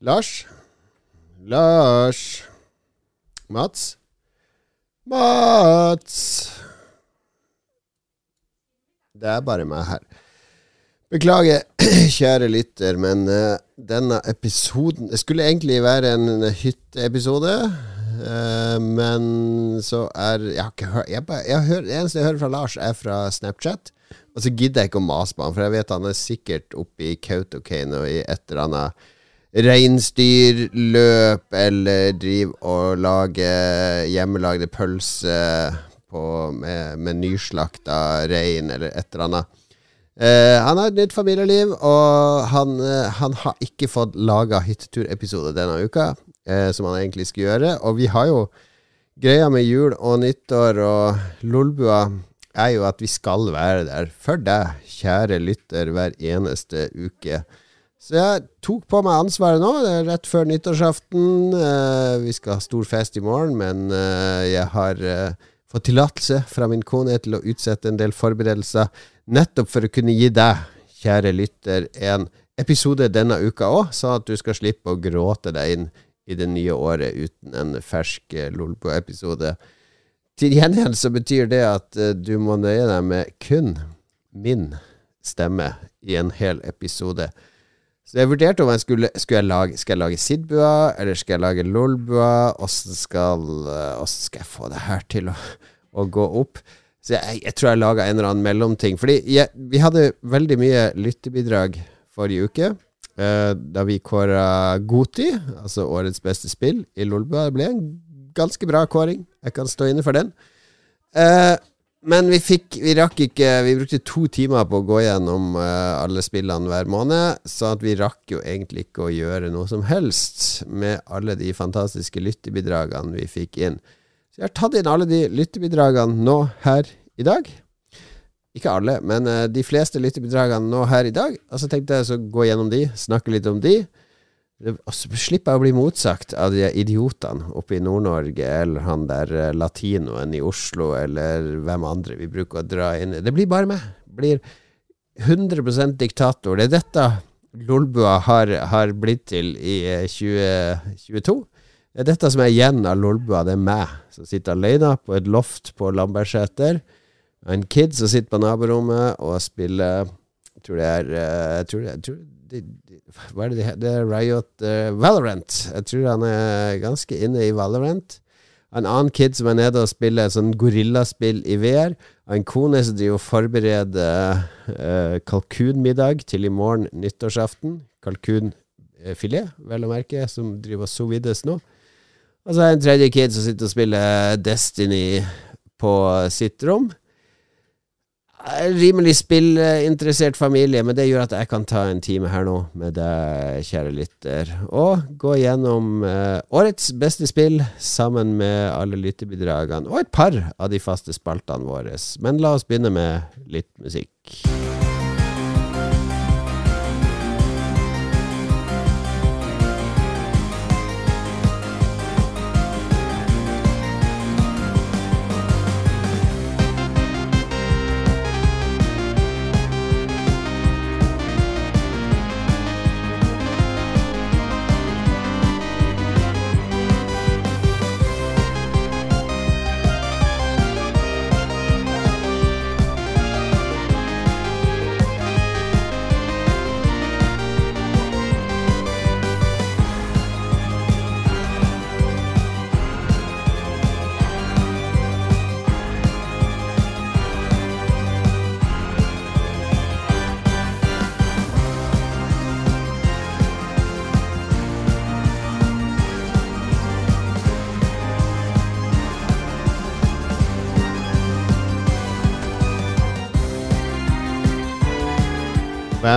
Lars? Lars? Mats? Mats? Det er bare meg her. Beklager, kjære lytter, men uh, denne episoden Det skulle egentlig være en hytteepisode, uh, men så er Jeg har ikke hørt jeg bare, jeg hører, Det eneste jeg hører fra Lars, er fra Snapchat. Og så gidder jeg ikke å mase på han, for jeg vet han er sikkert oppe i Kautokeino i et eller annet reinsdyrløp, eller drive og lage hjemmelagde pølser med, med nyslakta rein, eller et eller annet. Eh, han har et nytt familieliv, og han, eh, han har ikke fått laga hytteturepisode denne uka, eh, som han egentlig skulle gjøre. Og vi har jo greia med jul og nyttår og Lolbua er jo at vi skal være der for deg, kjære lytter, hver eneste uke. Så jeg tok på meg ansvaret nå. Det er rett før nyttårsaften. vi skal ha stor fest i morgen, men jeg har fått tillatelse fra min kone til å utsette en del forberedelser, nettopp for å kunne gi deg, kjære lytter, en episode denne uka òg, sånn at du skal slippe å gråte deg inn i det nye året uten en fersk eh, Lolbo-episode. Til gjengjeld så betyr det at du må nøye deg med kun min stemme i en hel episode. Så jeg vurderte om jeg skulle, skulle jeg lage, skal jeg lage Sidbua, eller skal jeg lage Lolbua? Åssen skal, uh, skal, jeg få det her til å, å gå opp? Så jeg, jeg tror jeg laga en eller annen mellomting. Fordi jeg, vi hadde veldig mye lyttebidrag forrige uke. Eh, da vi kåra Goti, altså årets beste spill, i Lolbua. Det ble en ganske bra kåring. Jeg kan stå inne for den. Uh, men vi fikk Vi rakk ikke Vi brukte to timer på å gå gjennom uh, alle spillene hver måned, så at vi rakk jo egentlig ikke å gjøre noe som helst med alle de fantastiske lyttebidragene vi fikk inn. Så jeg har tatt inn alle de lyttebidragene nå her i dag. Ikke alle, men uh, de fleste lyttebidragene nå her i dag. Og så tenkte jeg å gå gjennom de, snakke litt om de. Og så slipper jeg å bli motsagt av de idiotene oppe i Nord-Norge, eller han der uh, latinoen i Oslo, eller hvem andre vi bruker å dra inn. Det blir bare meg. Blir 100% diktator. Det er dette Lolbua har, har blitt til i 2022. Eh, det er dette som er igjen av Lolbua. Det er meg som sitter alene på et loft på Lambertseter. En kid som sitter på naborommet og spiller Jeg tror det er eh, jeg tror det, jeg tror det, hva er det det er Riot uh, Valorant. Jeg tror han er ganske inne i Valorant. En annen kid som er nede og spiller et sånn gorillaspill i VR. En kone som driver og forbereder uh, kalkunmiddag til i morgen nyttårsaften. Kalkunfilet, vel å merke, som driver og sous vides nå. Og så er det en tredje kid som sitter og spiller Destiny på sitt rom rimelig spillinteressert familie, men det gjør at jeg kan ta en time her nå med deg, kjære lytter, og gå gjennom eh, årets beste spill sammen med alle lyttebidragene, og et par av de faste spaltene våre. Men la oss begynne med litt musikk.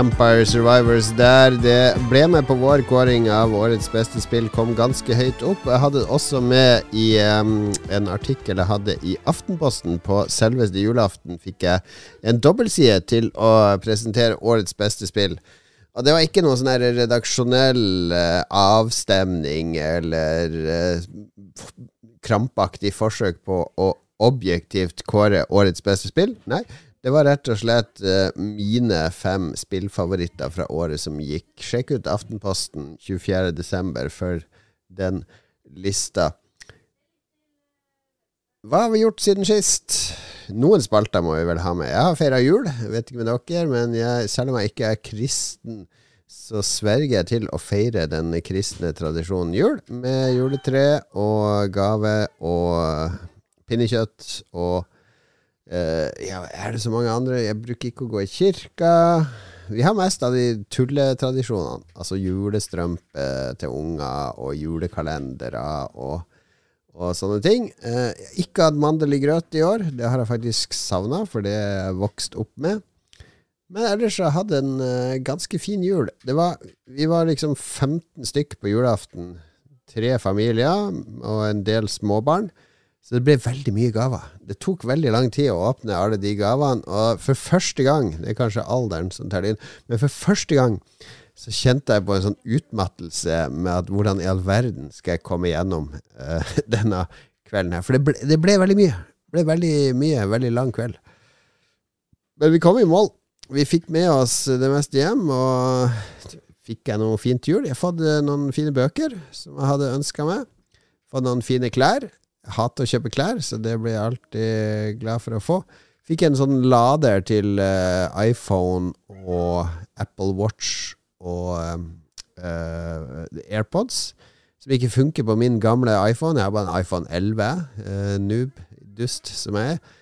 Vampire Survivors der. Det ble med på vår kåring av årets beste spill, kom ganske høyt opp. Jeg hadde også med i um, en artikkel jeg hadde i Aftenposten. På selveste julaften fikk jeg en dobbeltside til å presentere årets beste spill. Og det var ikke noe sånn redaksjonell uh, avstemning eller uh, krampaktig forsøk på å objektivt kåre årets beste spill. Nei, Det var rett og slett uh, mine fem spillfavoritter fra året som gikk. Sjekk ut Aftenposten 24.12. for den lista. Hva har vi gjort siden sist? Noen spalter må vi vel ha med. Jeg har feira jul, jeg vet ikke med dere, men jeg, selv om jeg ikke er kristen, så sverger jeg til å feire den kristne tradisjonen jul, med juletre og gave og pinnekjøtt og ja, er det så mange andre? Jeg bruker ikke å gå i kirka. Vi har mest av de tulletradisjonene. Altså julestrømpe til unger, og julekalendere og, og sånne ting. Uh, ikke hatt mandel i grøt i år. Det har jeg faktisk savna, for det er jeg vokst opp med. Men ellers har jeg hatt en uh, ganske fin jul. Var, vi var liksom 15 stykk på julaften. Tre familier og en del småbarn. Så det ble veldig mye gaver. Det tok veldig lang tid å åpne alle de gavene. Og for første gang, det er kanskje alderen som teller inn, men for første gang så kjente jeg på en sånn utmattelse med at hvordan i all verden skal jeg komme gjennom uh, denne kvelden her. For det ble, det ble, veldig mye. Det ble veldig mye, veldig lang kveld. Men vi kom i mål. Vi fikk med oss det meste hjem, og fikk jeg noe fint jul. Jeg har fått eh, noen fine bøker som jeg hadde ønska meg. Fått noen fine klær. Jeg hater å kjøpe klær, så det blir jeg alltid glad for å få. Fikk en sånn lader til uh, iPhone og Apple Watch og uh, AirPods, som ikke funker på min gamle iPhone. Jeg har bare en iPhone 11, uh, noob, dust som jeg er.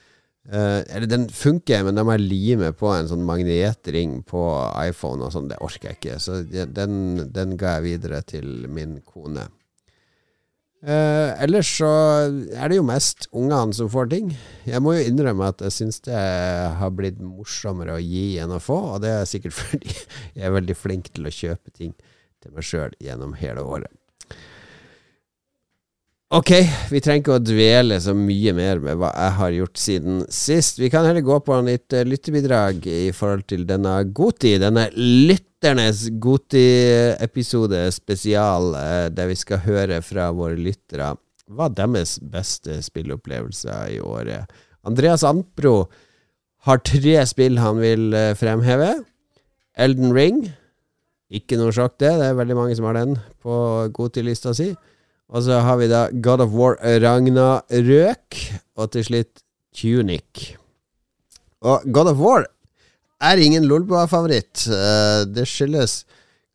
Uh, eller den funker, men da må jeg lime på en sånn magnetring på iPhone og sånn. Det orker jeg ikke. Så den, den ga jeg videre til min kone. Eh, ellers så er det jo mest ungene som får ting. Jeg må jo innrømme at jeg syns det har blitt morsommere å gi enn å få, og det er sikkert fordi jeg er veldig flink til å kjøpe ting til meg sjøl gjennom hele året. Ok, vi trenger ikke å dvele så mye mer med hva jeg har gjort siden sist. Vi kan heller gå på litt uh, lyttebidrag i forhold til denne Goti, denne lytternes Goti-episode spesial, uh, der vi skal høre fra våre lyttere hva deres beste spilleopplevelser i året. Andreas Antbro har tre spill han vil uh, fremheve. Elden Ring. Ikke noe sjokk, det. Det er veldig mange som har den på Goti-lista si. Og så har vi da God of War Ragnarøk, og til slutt Tunic. Og God of War er ingen Lolbua-favoritt. Uh, det skyldes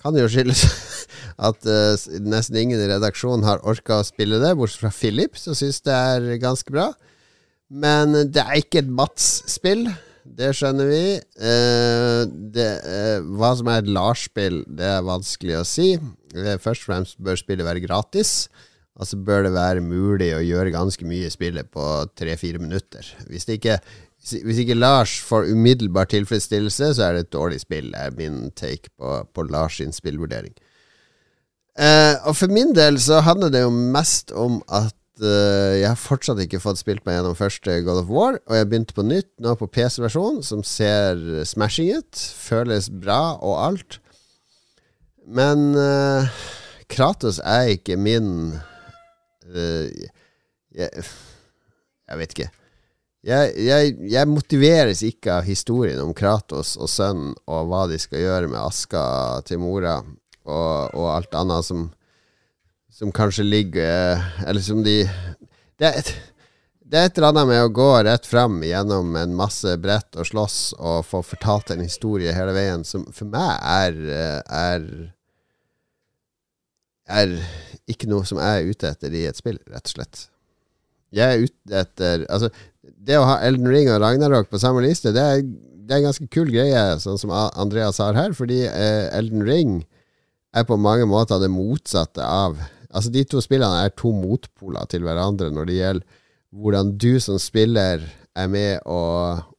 Kan jo skyldes at uh, nesten ingen i redaksjonen har orka å spille det, bortsett fra Philip, som syns det er ganske bra. Men det er ikke et Mats-spill. Det skjønner vi. Eh, det, hva som er et Lars-spill, det er vanskelig å si. Først og fremst bør spillet være gratis. Altså bør det være mulig å gjøre ganske mye i spillet på tre-fire minutter. Hvis, ikke, hvis ikke Lars får umiddelbar tilfredsstillelse, så er det et dårlig spill, er min take på, på Lars sin spillvurdering. Eh, og for min del så handler det jo mest om at uh, jeg har fortsatt ikke fått spilt meg gjennom første God of War, og jeg begynte på nytt nå på PC-versjonen, som ser smashing ut. Føles bra og alt. Men uh, Kratos er ikke min uh, jeg, jeg, vet ikke. Jeg, jeg, jeg, motiveres ikke av historien om Kratos og sønnen og hva de skal gjøre med aska til mora og, og alt annet som, som kanskje ligger Eller som de det et, det er et eller annet med å gå rett fram gjennom en masse brett og slåss og få fortalt en historie hele veien, som for meg er, er er ikke noe som jeg er ute etter i et spill, rett og slett. Jeg er ute etter Altså, det å ha Elden Ring og Ragnarok på samme liste, det er, det er en ganske kul greie, sånn som Andreas har her, fordi eh, Elden Ring er på mange måter det motsatte av Altså, de to spillene er to motpoler til hverandre når det gjelder hvordan du som spiller er med å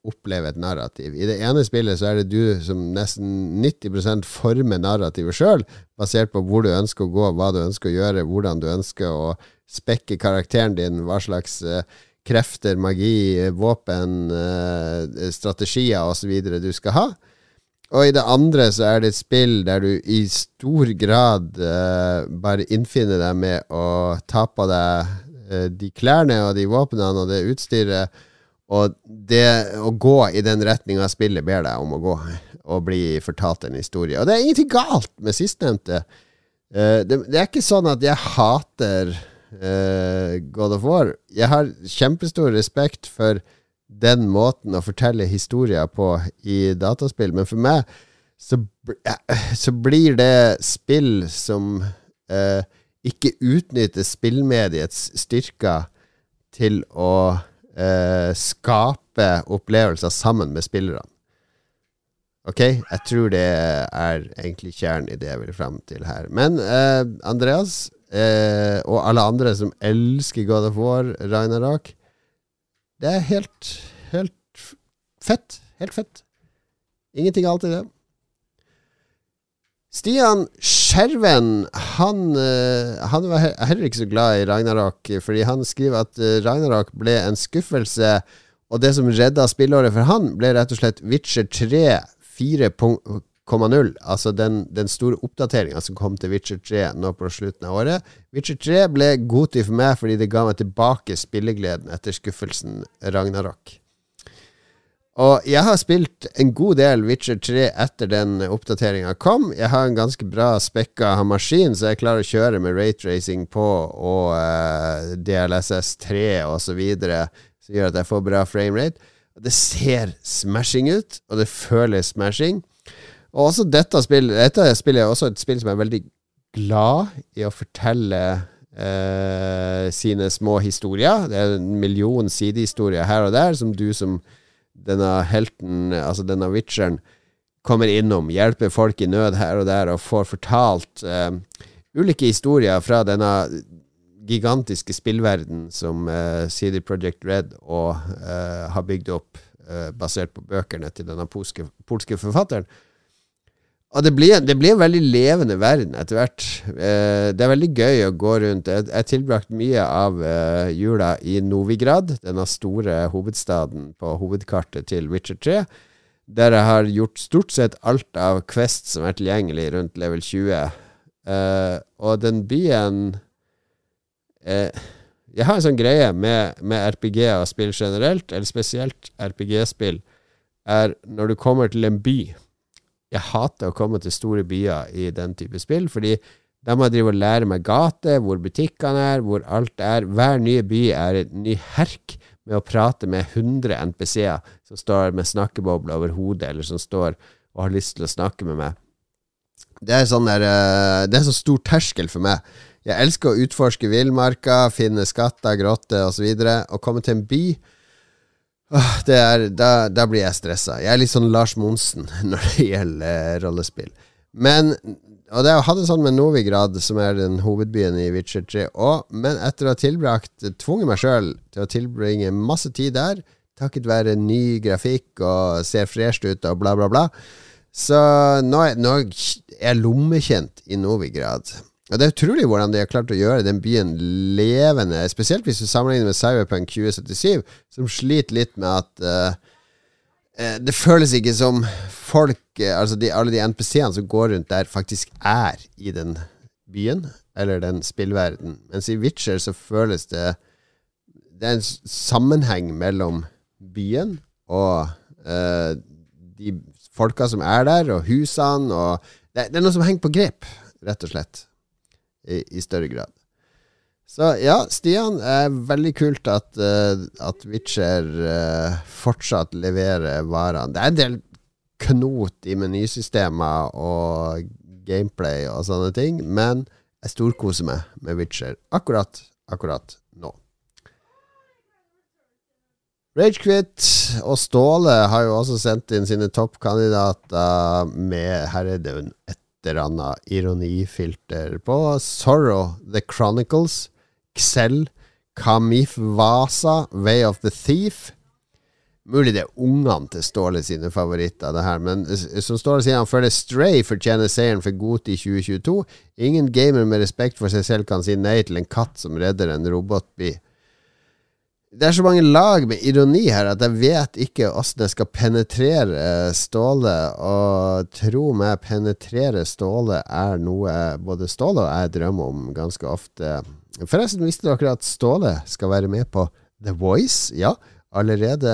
oppleve et narrativ. I det ene spillet så er det du som nesten 90% former narrativet sjøl, basert på hvor du ønsker å gå, hva du ønsker å gjøre, hvordan du ønsker å spekke karakteren din, hva slags uh, krefter, magi, våpen, uh, strategier osv. du skal ha. Og i det andre så er det et spill der du i stor grad uh, bare innfinner deg med å ta på deg de klærne og de våpnene og det utstyret Og det å gå i den retninga spillet ber deg om å gå, og bli fortalt en historie. Og det er ingenting galt med sistnevnte. Uh, det, det, er ikke sånn at jeg hater uh, God of War. Jeg har kjempestor respekt for den måten å fortelle historier på i dataspill, men for meg så, så blir det spill som eh, ikke utnytter spillmediets styrker til å skape opplevelser sammen med spillerne. Ok, jeg tror det er egentlig kjernen i det jeg vil fram til her. Men eh, Andreas, eh, og alle andre som elsker God of War, Ragnarok Det er helt, helt fett. Helt fett. Ingenting alt i det. Stian Skjerven han, eh, han, var heller ikke så glad i Ragnarok, fordi han skriver at eh, Ragnarok ble en skuffelse. Og det som redda spillåret for han, ble rett og slett Witcher 3 4,0, altså den, den store oppdateringa som kom til Witcher 3 nå på slutten av året. Witcher 3 ble god tid for meg fordi det ga meg tilbake spillegleden etter skuffelsen Ragnarok. Og jeg har spilt en god del Witcher 3 etter den oppdateringa kom. Jeg har en ganske bra spekka maskin, så jeg klarer å kjøre med rate-racing på og uh, DLSS 3 osv., som gjør at jeg får bra framerate. Det ser smashing ut, og det føles smashing. Og også dette spillet Dette spillet er også et spill som er veldig glad i å fortelle eh, sine små historier. Det er en million sidehistorier her og der som du som denne helten, altså denne witcheren, kommer innom. Hjelper folk i nød her og der og får fortalt eh, ulike historier fra denne gigantiske spillverden som eh, CD Project Red og uh, har bygd opp uh, basert på bøkene til denne polske, polske forfatteren. Og det blir, det blir, en veldig levende verden etter hvert. Eh, det er veldig gøy å gå rundt. Jeg har tilbrakt mye av jula i Novigrad, denne store hovedstaden på hovedkartet til Witcher 3. Der jeg har gjort stort sett alt av Quest som er tilgjengelig rundt level 20. og den byen eh, Jeg har en sånn greie med, med RPG og spill generelt, eller spesielt RPG-spill, er når du kommer til en by Jeg hater å komme til store byer i den type spill, fordi da må jeg drive og lære meg gater, hvor butikkene er, hvor alt er. Hver nye by er en ny herk med å prate med 100 NPC-er som står med snakkebobler over hodet, eller som står og har lyst til å snakke med meg. Det er sånn der, eh, Det er så stor terskel for meg. Jeg elsker å utforske villmarka, finne skatter, grotter osv. Å komme til en by er, da, da, blir jeg stressa. Jeg er litt sånn Lars Monsen når det gjelder eh, rollespill. Men Og det hadde sånn med Novigrad, som er den hovedbyen i Witcher 3 òg. Men etter å ha tilbrakt tvunget meg sjøl til å tilbringe masse tid der, takket være ny grafikk og ser fresht ut og bla, bla, bla, så nå er, nå er jeg lommekjent i Novigrad. Og Det er utrolig hvordan de har klart å gjøre den byen levende, spesielt hvis du sammenligner med Cyberpunk 2077, som sliter litt med at uh, det føles ikke som folk Altså de, alle de NPC-ene som går rundt der, faktisk er i den byen, eller den spillverden. Mens i Witcher så føles det Det er en sammenheng mellom byen og uh, de folka som er der, og husene, og det, det er noe som henger på grep, rett og slett i, større grad. Så ja, Stian, er veldig kult at, uh, at Witcher uh, fortsatt leverer varene. Det er en del knot i menysystemer og gameplay og sånne ting, men jeg storkoser meg med Witcher akkurat, akkurat nå. Ragequit og Ståle har jo også sendt inn sine toppkandidater med Her er det et annet ironifilter på. Sorrow, The Chronicles, Xel, Kamif Vasa, Way of the Thief. Mulig det er ungene til Ståle sine favoritter, det her, men som Ståle sier, han føler Stray fortjener seieren for Goti i 2022. Ingen gamer med respekt for seg selv kan si nei til en katt som redder en robotby det er så mange lag med ironi her at jeg vet ikke åssen jeg skal penetrere Ståle. Og tro meg, penetrere Ståle er noe både Ståle og jeg drømmer om ganske ofte. Forresten, visste dere at Ståle skal være med på The Voice? Ja, allerede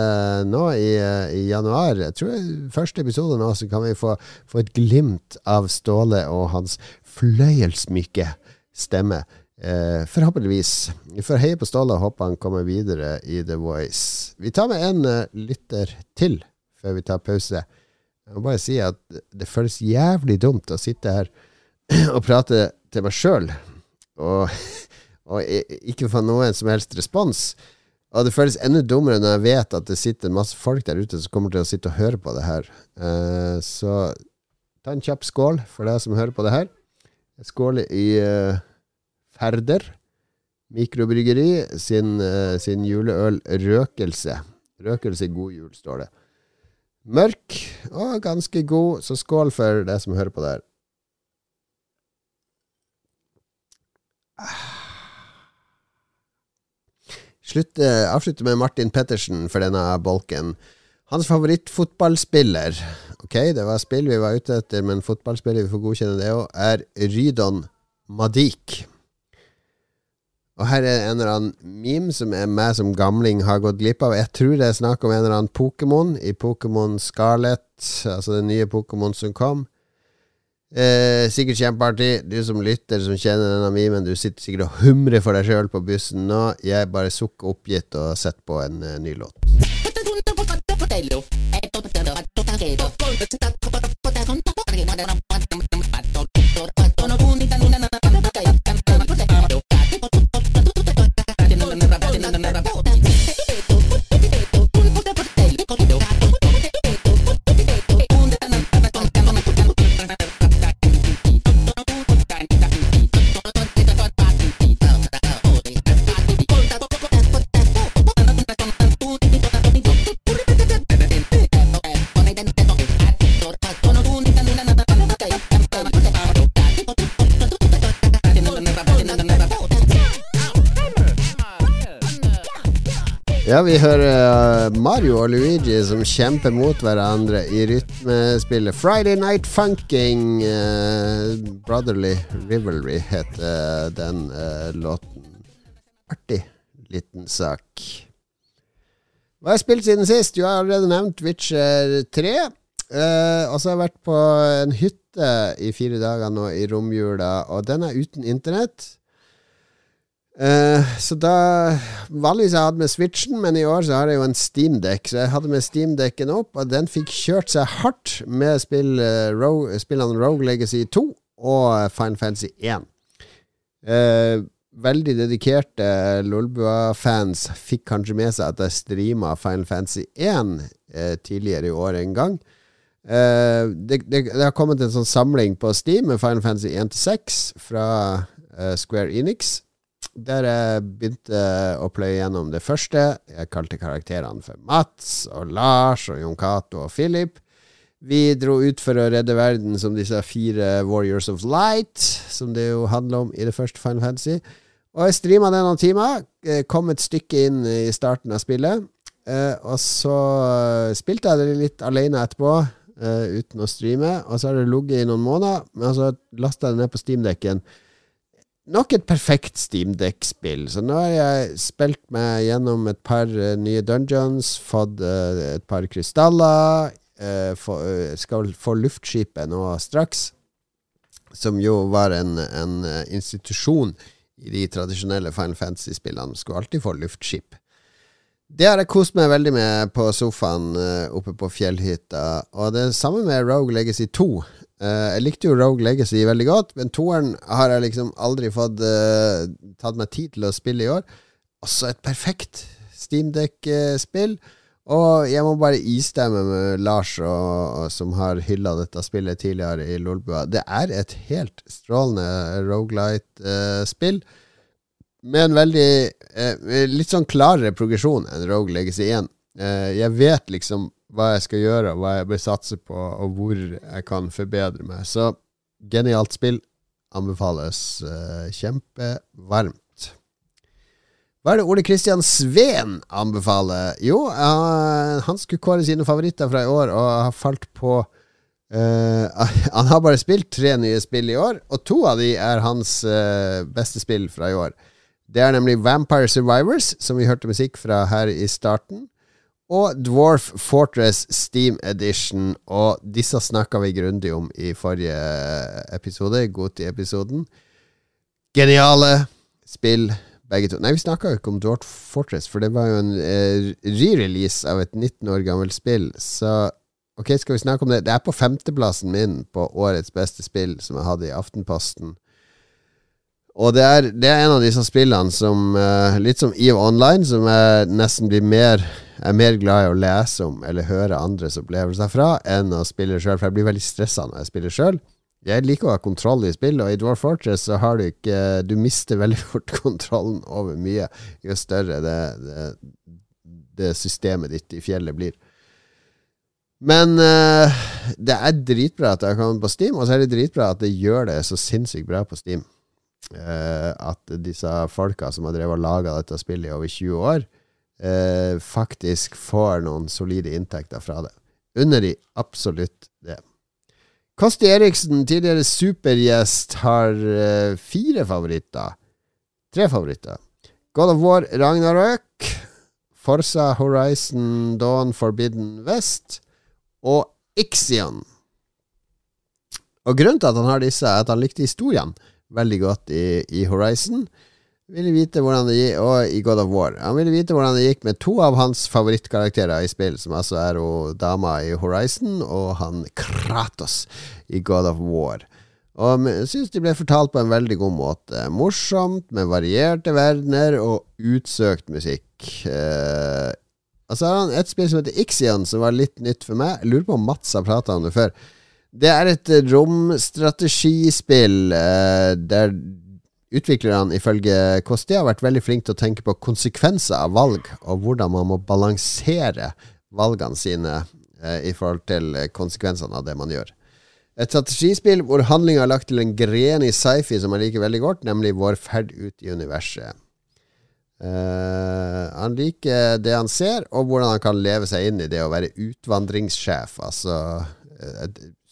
nå i, i, januar. Jeg tror i første episode nå så kan vi få, få et glimt av Ståle og hans fløyelsmyke stemme. Eh, forhåpentligvis. Vi får heie på Ståle og håpe han kommer videre i The Voice. Vi tar med en uh, lytter til før vi tar pause. Jeg må bare si at det føles jævlig dumt å sitte her og prate til meg sjøl, og, og, ikke få noen som helst respons. Og det føles enda dummere når jeg vet at det sitter masse folk der ute som kommer til å sitte og høre på det her. Uh, så ta en kjapp skål for deg som hører på det her. Skål i uh, Færder mikrobryggeri sin, uh, sin juleøl Røkelse. Røkelse god jul, står det. Mørk og ganske god, så skål for det som hører på der. Slutt, uh, avslutte med Martin Pettersen for denne bolken. Hans favorittfotballspiller Ok, det var spill vi var ute etter, men fotballspiller, vi får godkjenne det òg, er Rydon Madik. Og her er en eller annen meme som er meg som gamling har gått glipp av. Jeg tror det er snakk om en eller annen Pokémon i Pokémon Scarlet, altså den nye Pokémon som kom. Eh, sikkert kjempeartig. Du som lytter, som kjenner denne memen, du sitter sikkert og humrer for deg sjøl på bussen nå. Jeg bare sukker oppgitt og setter på en uh, ny låt. Ja, vi hører uh, Mario og Luigi som kjemper mot hverandre i rytmespillet Friday Night Funking. Uh, Brotherly Rivalry heter den uh, låten. Artig liten sak. Hva har jeg spilt siden sist? Du har allerede nevnt Witcher 3. og så har jeg vært på en hytte i fire dager nå i romjula, og den er uten internett. Uh, så da Vanligvis jeg hadde med Switchen, men i år så har jeg jo en steamdekk. Så jeg hadde med Steamdekken opp, og den fikk kjørt seg hardt med spill, uh, Rogue, spillene Rogue Legacy 2 og Final Fantasy 1. Uh, eh, veldig dedikerte Lolbua-fans fikk kanskje med seg at jeg streama Final Fantasy 1 tidligere i år en gang. Det, det, det, har kommet en sånn samling på Steam med Final Fantasy 1-6 fra Square Enix der jeg begynte å pløye gjennom det første. Jeg kalte karakterene for Mats og Lars og Jon Cato og Philip. Vi dro ut for å redde verden som disse fire Warriors of Light, som det jo handler om i det første Final Fantasy. Og jeg streama det noen timer. Eh, kom et stykke inn i starten av spillet. Eh, og så spilte jeg det litt alene etterpå, eh, uten å streame. Og så har det ligget i noen måneder, men så lasta jeg det ned på steamdekken nok et perfekt Steamdeck-spill. Så nå har jeg spilt meg gjennom et par uh, nye dungeons, fått uh, et par krystaller. Uh, for, skal få luftskipet nå straks, som jo var en, en institusjon i de tradisjonelle Final Fantasy-spillene. Skulle alltid få luftskip. Det har jeg kost meg veldig med på sofaen oppe på fjellhytta. Og det samme med Rogue Legacy 2. Uh, jeg likte jo Rogue Legacy veldig godt, men toeren har jeg liksom aldri fått uh, tatt meg tid til å spille i år. Også et perfekt Steamdeck-spill. Og jeg må bare istemme med Lars, og, og, som har hylla dette spillet tidligere i Lolbua. Det er et helt strålende Rogelight-spill. Uh, med en veldig litt sånn klarere progresjon enn Rogue Legacy 1. jeg vet liksom hva jeg skal gjøre, hva jeg bør satse på, og hvor jeg kan forbedre meg. Så genialt spill. Anbefales uh, kjempevarmt. Hva er det Ole Kristian Sveen anbefaler? Jo, uh, han skulle kåre sine favoritter fra i år, og har falt på uh, Han har bare spilt tre nye spill i år, og to av de er hans beste spill fra i år. Det er nemlig Vampire Survivors, som vi hørte musikk fra her i starten. Og Dwarf Fortress Steam Edition. Og disse snakka vi grundig om i forrige episode, Goti-episoden. Geniale spill, begge to. Nei, vi snakka jo ikke om Dwarf Fortress, for det var jo en eh, re-release av et 19 år gammelt spill. Så ok, skal vi snakke om det? Det er på femteplassen min på årets beste spill, som jeg hadde i Aftenposten. Og det er, det er en av disse spillene som uh, Litt som EVE Online, som jeg nesten blir mer er mer glad i å lese om eller høre andres opplevelser fra enn å spille sjøl, for jeg blir veldig stressa når jeg spiller sjøl. Jeg liker å ha kontroll i spill, og i Dwarf Fortress så har du ikke Du mister veldig fort kontrollen over mye jo større det, det, det systemet ditt i fjellet blir. Men uh, det er dritbra at jeg har på Steam, og så er det dritbra at det gjør det så sinnssykt bra på Steam. Uh, at disse folka som har drevet og laga dette spillet i over 20 år, uh, faktisk får noen solide inntekter fra det. Unner de absolutt det. Kosti Eriksen, tidligere supergjest, har uh, fire favoritter. Tre favoritter. God of War Ragnarøk, Forsa Horizon Dawn Forbidden West og Ixion. Og grunnen til at han har disse, er at han likte historien veldig godt i, i Horizon. Ville vite hvordan det gikk, og i God of War. Han ville vite hvordan det gikk med to av hans favorittkarakterer i spill, som altså er hun dama i Horizon og han Kratos i God of War. Og syns de ble fortalt på en veldig god måte. Morsomt, med varierte verdener og utsøkt musikk. Eh, altså har han et spill som heter Ixion, som var litt nytt for meg. Jeg lurer på om Mats har prata om det før. Det er et romstrategispill uh, der utviklerne ifølge Kosti har vært veldig flinke til å tenke på konsekvenser av valg, og hvordan man må balansere valgene sine uh, i forhold til konsekvensene av det man gjør. Et strategispill hvor handlinga er lagt til en gren i sci-fi som jeg liker veldig godt, nemlig vår ferd ut i universet. Uh, han liker det han ser, og hvordan han kan leve seg inn i det å være utvandringssjef. Altså uh,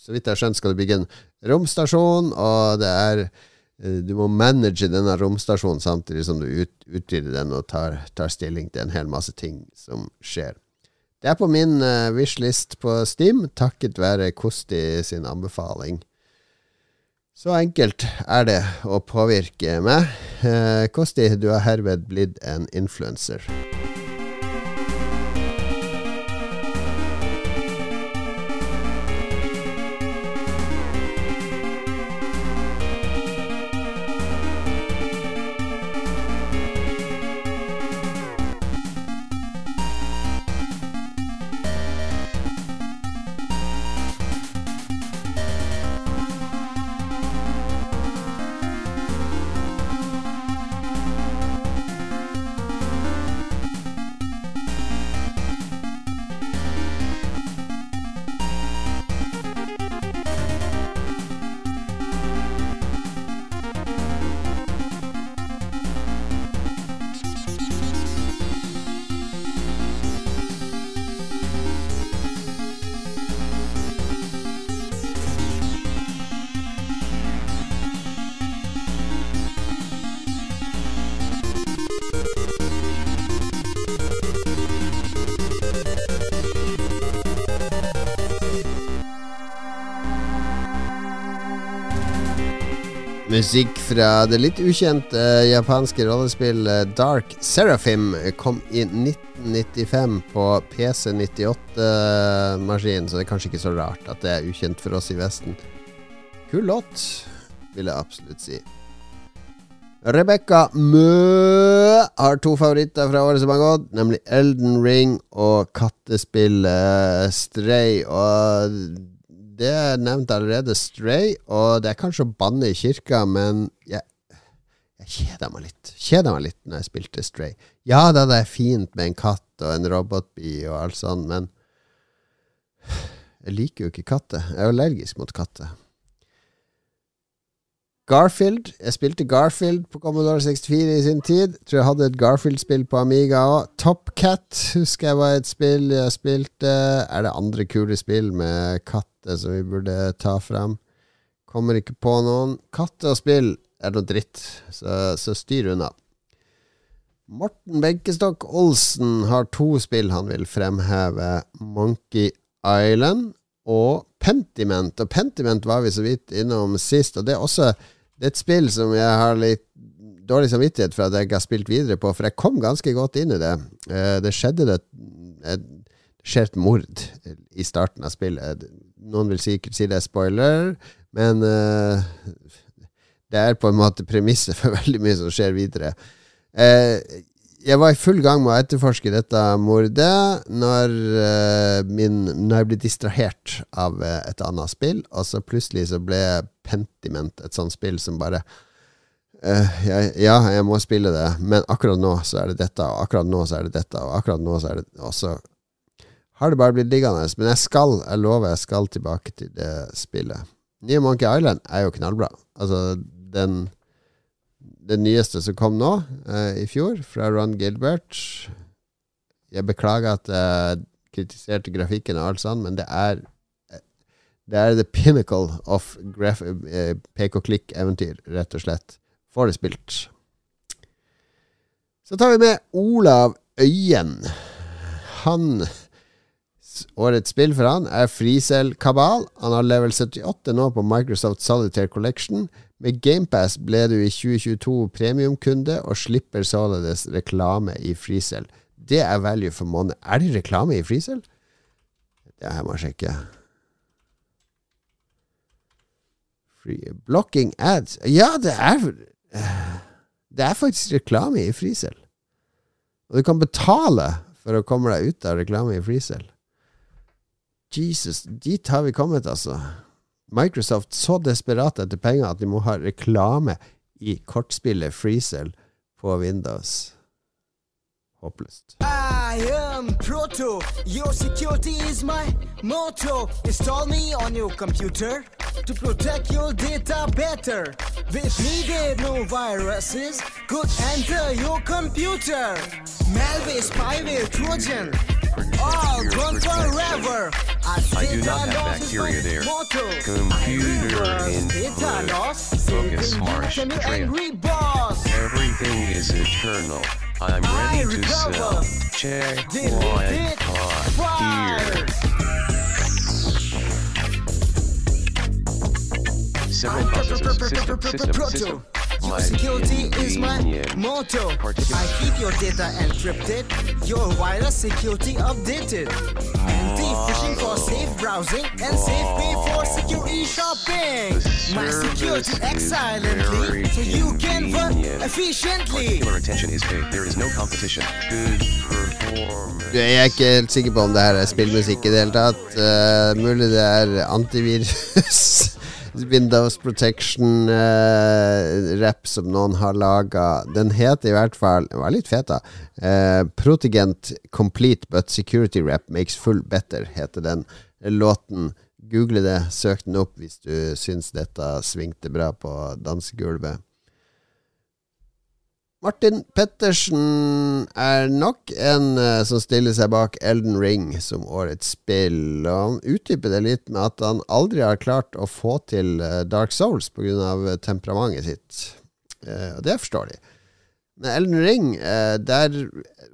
så vidt jeg har skjønt, skal du bygge en romstasjon, og det er eh, du må manage denne romstasjonen samtidig som du ut, utvider den og tar, tar, stilling til en hel masse ting som skjer. Det er på min uh, wishlist på Steam, takket være Kosti sin anbefaling. Så enkelt er det å påvirke meg. Uh, Kosti, du har herved blitt en influenser. Musikk fra det litt ukjente japanske rollespillet Dark Seraphim. Kom i 1995 på PC98-maskin, så det er kanskje ikke så rart at det er ukjent for oss i Vesten. Kul låt, vil jeg absolutt si. Rebekka Mø har to favoritter fra året som har gått, nemlig Elden Ring og kattespillet Stray. Og det er nevnt allerede Stray, og det er kanskje å banne i kirka, men jeg, jeg kjeda meg litt. Kjeda meg litt når jeg spilte Stray. Ja da, det er fint med en katt og en robotby og alt sånt, men jeg liker jo ikke katter. Jeg er allergisk mot katter. Garfield. Jeg spilte Garfield på Commodore 64 i sin tid. Tror jeg hadde et Garfield-spill på Amiga òg. Top Cat husker jeg var et spill jeg spilte. Er det andre kule spill med katt katter som vi burde ta frem. Kommer ikke på noen. Katter og spill er noe dritt, så, så styr unna. Morten Benkestokk Olsen har to spill han vil fremheve. Monkey Island og Pentiment. Og Pentiment var vi så vidt innom sist, og det er også det er et spill som jeg har litt dårlig samvittighet for at jeg ikke har spilt videre på, for jeg kom ganske godt inn i det. Eh, det skjedde det et, skjer et mord i starten av spillet. Noen vil sikkert si det er spoiler, men uh, det er på en måte premisset for veldig mye som skjer videre. Uh, jeg var i full gang med å etterforske dette mordet når, uh, min, når jeg ble distrahert av et annet spill, og så plutselig så ble Pentiment et sånt spill som bare jeg, ja, jeg må spille det, men akkurat nå så er det dette, og akkurat nå så er det dette, og akkurat nå så er det Og så har det bare blitt liggende. Men jeg skal, jeg lover, jeg skal tilbake til det spillet. Nye Monkey Island er jo knallbra. Altså, den, den nyeste som kom nå, eh, i fjor, fra Ron Gilbert Jeg beklager at jeg kritiserte grafikken og alt sånt, men det er det er the pinnacle of eh, pek-og-klikk-eventyr, rett og slett. Får det spilt. Så tar vi med Olav Øyen. Han Årets spill for han er Freecell Kabal. Han har level 78 nå på Microsoft Solitaire Collection. Med GamePass ble du i 2022 premiumkunde og slipper således reklame i Freecell. Det er value for money. Er det reklame i Freecell? Det her må jeg sjekke. Free. Blocking ads. Ja, det er Det er faktisk reklame i Freecell. Og du kan betale for å komme deg ut av reklame i Freecell. Jesus, dit har vi kommet, altså. Microsoft så desperat etter penger at de må ha reklame i kortspillet Freezel på Windows. Håpløst. I am Proto. Your security is my motto. Install me on your computer to protect your data better. With needed no viruses could enter your computer. Malware, spyware, Trojan. Gone forever. I do not have bacteria there. Computer in Focus Marsh Everything is eternal. I'm ready to sell. Check my card here. Several processes. System, system, system. Your security is my motto. I keep your data encrypted, your wireless security updated. Anti-phishing for safe browsing and safe pay for secure e-shopping. My security acts silently so you can work efficiently. Particular attention is paid. There is no competition. Good performance. Jeg er ikke helt sikker på om det her er spillmusikk i det hele tatt. Uh, mulig det er antivirus. Windows Protection-rapp uh, som noen har laga. Den heter i hvert fall Den var litt fet, da. Uh, Protigent Complete But Security Rap Makes Full Better, heter den låten. Google det, søk den opp hvis du syns dette svingte bra på dansegulvet. Martin Pettersen er nok en uh, som stiller seg bak Elden Ring som årets spill. Og han utdyper det litt med at han aldri har klart å få til uh, Dark Souls pga. temperamentet sitt. Uh, og det forstår de. Men Elden Ring, der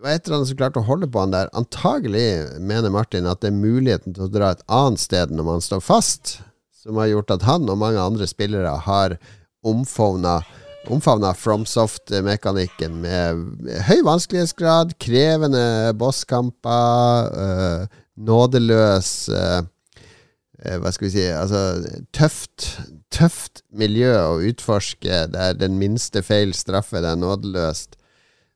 var et eller annet som klarte å holde på han der. Antagelig mener Martin at det er muligheten til å dra et annet sted når man står fast, som har gjort at han og mange andre spillere har omfavna omfavna FromSoft-mekanikken med høy vanskelighetsgrad, krevende bosskamper, øh, nådeløs øh, Hva skal vi si Altså tøft, tøft miljø å utforske der den minste feil straffer deg nådeløst.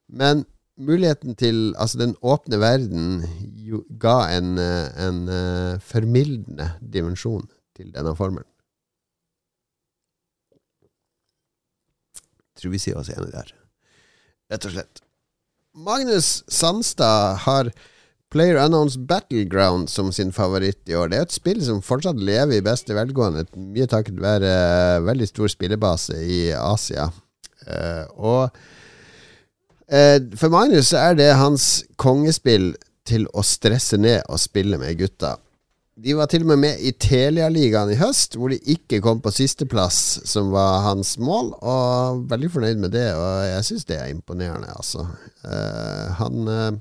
Men muligheten til Altså, den åpne verden jo, ga en, en formildende dimensjon til denne formelen. Tror vi sier oss enige der. Rett og slett. Magnus Sandstad har Player Unknowns Battleground som sin favoritt i år. Det er et spill som fortsatt lever i beste velgående, mye takket være veldig stor spillebase i Asia. Uh, og uh, for Magnus er det hans kongespill til å stresse ned og spille med gutta. De var til og med med i Telia-ligaen i høst, hvor de ikke kom på sisteplass, som var hans mål. Og veldig fornøyd med det, og jeg syns det er imponerende, altså. Uh, han uh,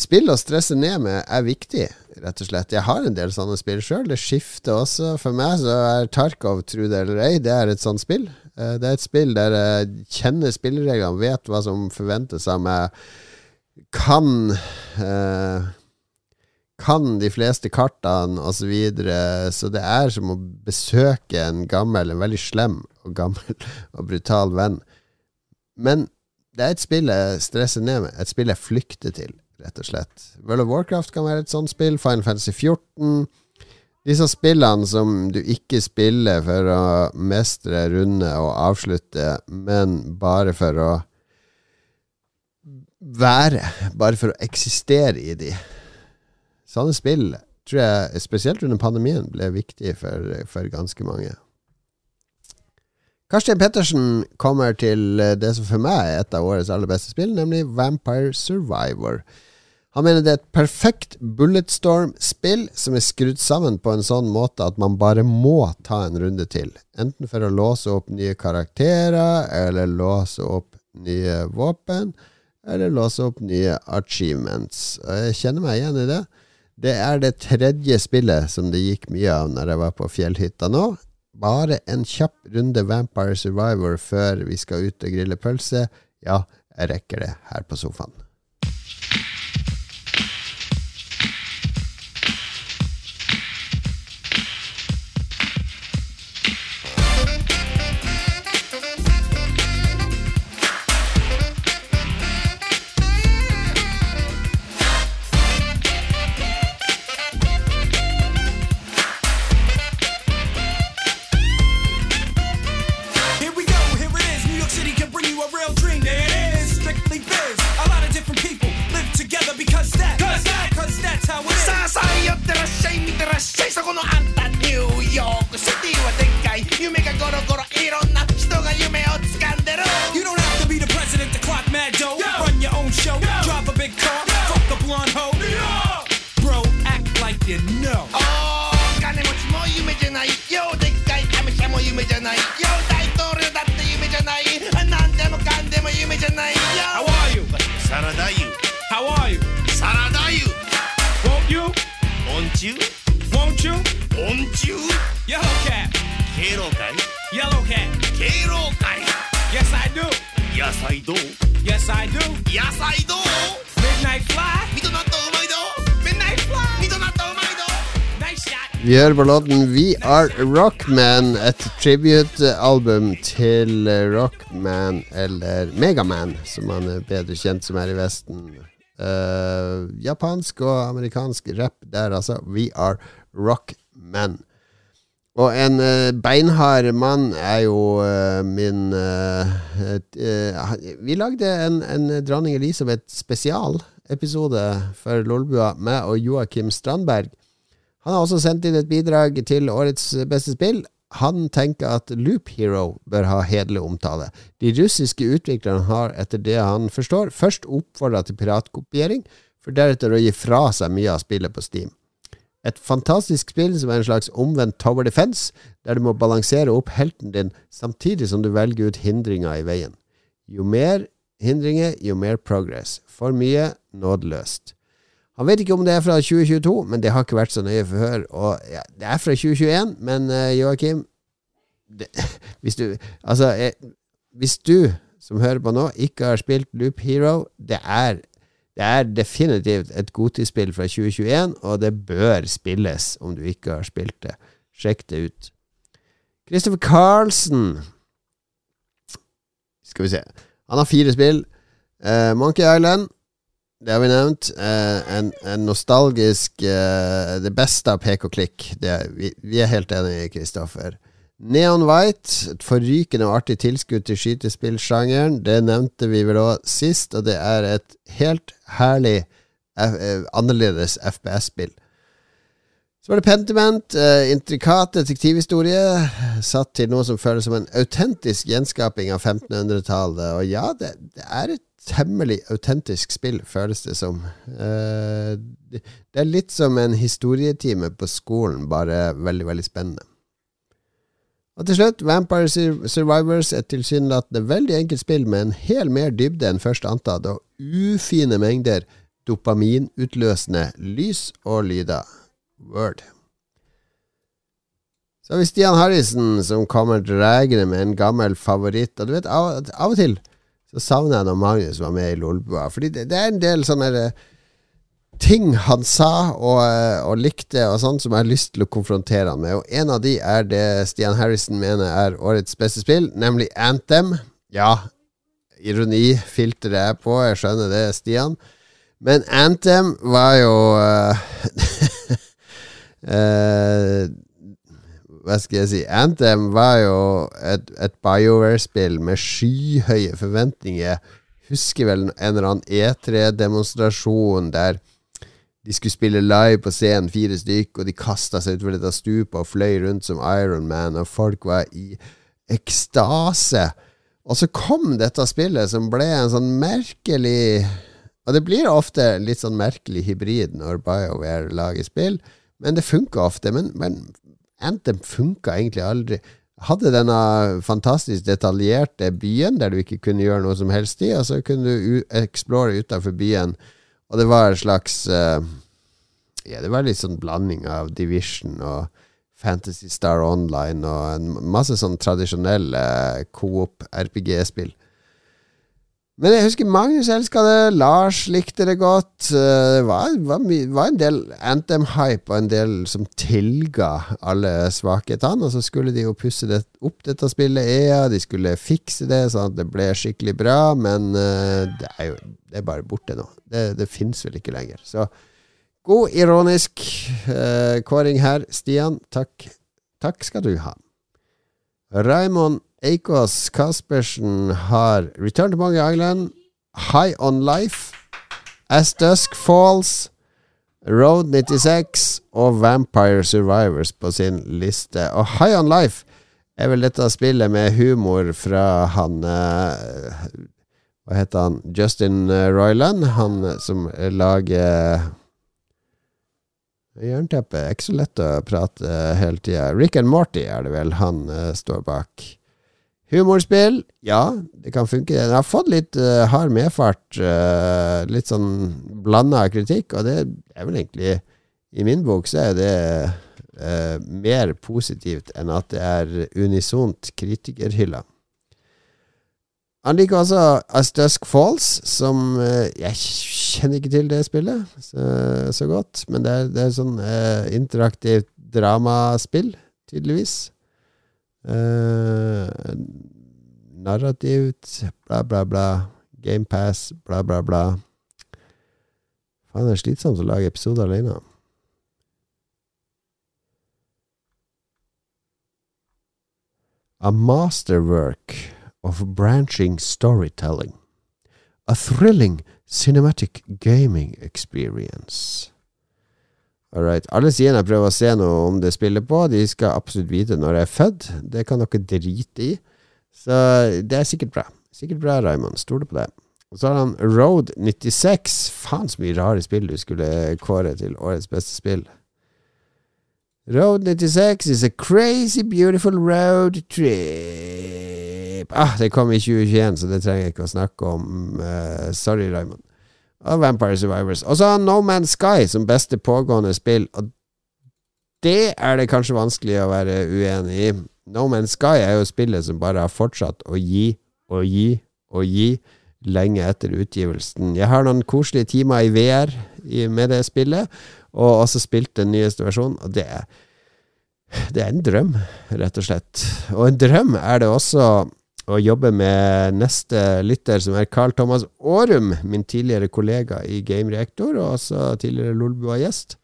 Spill å stresse ned med er viktig, rett og slett. Jeg har en del sånne spill sjøl. Det skifter også. For meg så er Tarkov, tro det eller ei, det er et sånt spill. Uh, det er et spill der jeg kjenner spillereglene, vet hva som forventes av meg, kan kan de fleste kartene osv. Så, videre. så det er som å besøke en gammel, en veldig slem og gammel og brutal venn. Men det er et spill jeg stresser ned med, et spill jeg flykter til, rett og slett. World of Warcraft kan være et sånt spill. Final Fantasy 14. Disse spillene som du ikke spiller for å mestre, runde og avslutte, men bare for å være. Bare for å eksistere i de. Sånne spill tror jeg, spesielt under pandemien, ble viktig for, for ganske mange. Karsten Pettersen kommer til det som for meg er et av årets aller beste spill, nemlig Vampire Survivor. Han mener det er et perfekt Bulletstorm-spill som er skrudd sammen på en sånn måte at man bare må ta en runde til. Enten for å låse opp nye karakterer, eller låse opp nye våpen, eller låse opp nye achievements. Jeg kjenner meg igjen i det. Det er det tredje spillet som det gikk mye av når jeg var på fjellhytta nå. Bare en kjapp runde Vampire Survivor før vi skal ut og grille pølse. Ja, jeg rekker det her på sofaen. Vi hører på låten We Are Rockman, et tribute-album til Rockman, eller Megaman, som han er bedre kjent som her i Vesten. Uh, japansk og amerikansk rap der, altså. We Are Rockman. Og en uh, beinhard mann er jo uh, min Vi lagde en, en Dronning Elisabeth spesialepisode for Lolbua, med og Joakim Strandberg. Han har også sendt inn et bidrag til årets beste spill. Han tenker at Loop Hero bør ha hederlig omtale. De russiske utviklerne har, etter det han forstår, først oppfordra til piratkopiering, for deretter å gi fra seg mye av spillet på Steam. Et fantastisk spill som er en slags omvendt Tower Defense, der du må balansere opp helten din samtidig som du velger ut hindringer i veien. Jo mer hindringer, jo mer progress. For mye nådeløst. Han vet ikke om det er fra 2022, men det har ikke vært så nøye før. Og ja, det er fra 2021, men uh, Joakim Hvis du Altså, jeg, hvis du som hører på nå, ikke har spilt Loop Hero, det er, det er definitivt et godtidsspill fra 2021, og det bør spilles om du ikke har spilt det. Sjekk det ut. Christopher Carlsen Skal vi se. Han har fire spill. Uh, Monkey Island. Det har vi nevnt. Uh, en, en, nostalgisk uh, Det beste av pek og klikk. Er, vi, vi, er helt enige, Kristoffer. Neon White, et forrykende og artig tilskudd til skytespillsjangeren. Det nevnte vi vel òg sist, og det er et helt herlig, eh, annerledes FPS-spill. Så var det Pentiment, eh, intrikat detektivhistorie, satt til noe som føles som en autentisk gjenskaping av 1500-tallet. Og ja, det, det, er et temmelig autentisk spill, føles det som. Uh, det er litt som en historietime på skolen, bare veldig, veldig spennende. Og til slutt, Vampire Survivors er tilsynelatende veldig enkelt spill med en hel mer dybde enn først antatt, og ufine mengder dopaminutløsende lys og lyder. Word. Så har vi Stian Harrison, som kommer dragende med en gammel favoritt. Og du vet, av, av og til så savner jeg når Magnus var med i Lolbua. Fordi det, det, er en del sånne uh, ting han sa og, uh, og, likte, og sånn som jeg har lyst til å konfrontere han med. Og en av de er det Stian Harrison mener er årets beste spill, nemlig Anthem. Ja, ironi er på, jeg skjønner det, Stian. Men Anthem var jo uh, hva skal jeg si Anthem var jo et, et BioWare-spill med skyhøye forventninger. Husker vel en eller annen E3-demonstrasjon der de skulle spille live på scenen, fire stykk, og de kasta seg utfor dette stupet og fløy rundt som Iron Man, og folk var i ekstase. Og så kom dette spillet som ble en sånn merkelig Og det blir ofte litt sånn merkelig hybrid når BioWare lager spill, men det funka ofte. Men, men Anthem funka egentlig aldri. Hadde denne fantastisk detaljerte byen der du ikke kunne gjøre noe som helst i, og så kunne du explore utafor byen, og det var en slags uh, Ja, det var litt sånn blanding av Division og Fantasy Star Online og en masse sånn tradisjonelle coop RPG-spill. Men jeg husker Magnus elska det, Lars likte det godt. Eh, det var, var, var en del Anthem-hype og en del som tilga alle svakhetene. Og så skulle de jo pusse det opp dette spillet EA, de skulle fikse det sånn at det ble skikkelig bra. Men uh, det er jo det er bare borte nå. Det, det fins vel ikke lenger. Så god ironisk uh, kåring her, Stian. Takk. Takk skal du ha. Raymond Eikås Caspersen har Return to Monkey Island, High on Life, As Dusk Falls, Road 96 og Vampire Survivors på sin liste. Og High on Life er vel dette spillet med humor fra han uh, Hva heter han? Justin Royland, han som lager Jernteppe er ikke så lett å prate hele tida. Rick and Morty er det vel han uh, står bak. Humorspill, ja, det kan funke. Den har fått litt uh, hard medfart. Uh, litt sånn blanda kritikk, og det er vel egentlig I min bok så er det uh, mer positivt enn at det er unisont kritikerhylla. Han liker også Astusk Falls, som Jeg kjenner ikke til det spillet så, så godt, men det er, det er sånn interaktivt dramaspill, tydeligvis. Uh, narrativt, bla, bla, bla. GamePass, bla, bla, bla. Faen, det er slitsomt å lage episoder alene. A masterwork of branching storytelling. A thrilling cinematic gaming experience. All right. Alle sidene jeg prøver å se noe om det spillet på, de skal absolutt vite når jeg er født. Det kan dere drite i. Så det er sikkert bra. Sikkert bra, Raymond. Stoler på det. Og så har han Road 96. Faen så mye rare spill du skulle kåre til årets beste spill. Road 96 is a crazy beautiful road trip. Ah, det kom i 2021, så det trenger jeg ikke å snakke om. Uh, sorry, Raymond og Vampire Survivors. Og så har No Man's Sky som beste pågående spill, og det er det kanskje vanskelig å være uenig i. No Man's Sky er jo spillet som bare har fortsatt å gi og gi og gi lenge etter utgivelsen. Jeg har noen koselige timer i VR med det spillet, og også spilt den nyeste versjonen, og det er det er en drøm, rett og slett. Og en drøm er det også og jobber med neste lytter, som er Carl Thomas Aarum, min tidligere kollega i Game Reactor, og også tidligere Lolbua-gjest.